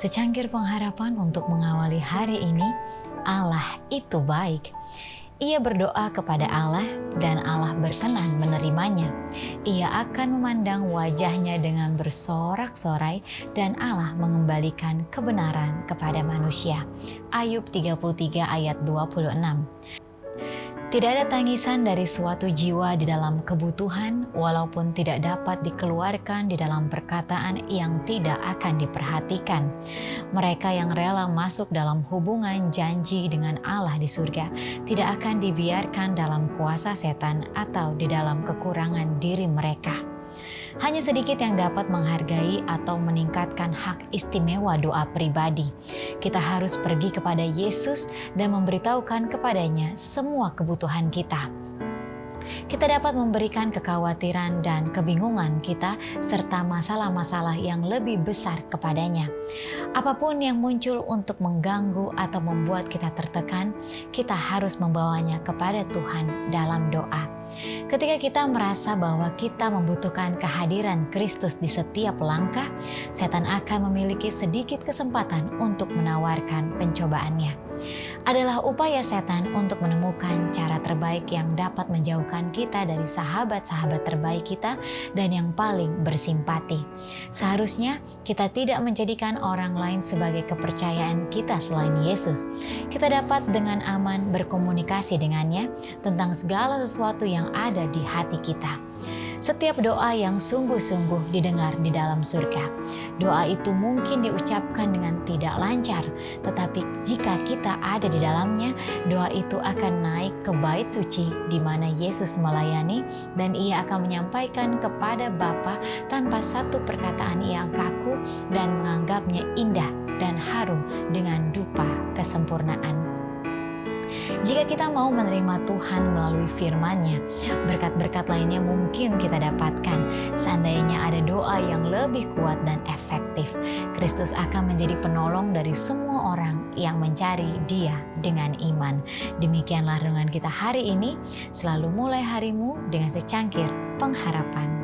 Secangkir pengharapan untuk mengawali hari ini, Allah itu baik. Ia berdoa kepada Allah dan Allah berkenan menerimanya. Ia akan memandang wajahnya dengan bersorak-sorai dan Allah mengembalikan kebenaran kepada manusia. Ayub 33 ayat 26. Tidak ada tangisan dari suatu jiwa di dalam kebutuhan, walaupun tidak dapat dikeluarkan di dalam perkataan yang tidak akan diperhatikan. Mereka yang rela masuk dalam hubungan janji dengan Allah di surga tidak akan dibiarkan dalam kuasa setan atau di dalam kekurangan diri mereka. Hanya sedikit yang dapat menghargai atau meningkatkan hak istimewa doa pribadi. Kita harus pergi kepada Yesus dan memberitahukan kepadanya semua kebutuhan kita kita dapat memberikan kekhawatiran dan kebingungan kita serta masalah-masalah yang lebih besar kepadanya. Apa pun yang muncul untuk mengganggu atau membuat kita tertekan, kita harus membawanya kepada Tuhan dalam doa. Ketika kita merasa bahwa kita membutuhkan kehadiran Kristus di setiap langkah, setan akan memiliki sedikit kesempatan untuk menawarkan pencobaannya adalah upaya setan untuk menemukan cara terbaik yang dapat menjauhkan kita dari sahabat-sahabat terbaik kita dan yang paling bersimpati. Seharusnya kita tidak menjadikan orang lain sebagai kepercayaan kita selain Yesus. Kita dapat dengan aman berkomunikasi dengannya tentang segala sesuatu yang ada di hati kita. Setiap doa yang sungguh-sungguh didengar di dalam surga. Doa itu mungkin diucapkan dengan tidak lancar, tetapi jika kita ada di dalamnya, doa itu akan naik ke bait suci di mana Yesus melayani dan ia akan menyampaikan kepada Bapa tanpa satu perkataan yang kaku dan menganggapnya indah dan harum dengan dupa kesempurnaan. Jika kita mau menerima Tuhan melalui firman-Nya, berkat-berkat lainnya mungkin kita dapatkan seandainya ada doa yang lebih kuat dan efektif. Kristus akan menjadi penolong dari semua orang yang mencari Dia dengan iman. Demikianlah renungan kita hari ini. Selalu mulai harimu dengan secangkir pengharapan.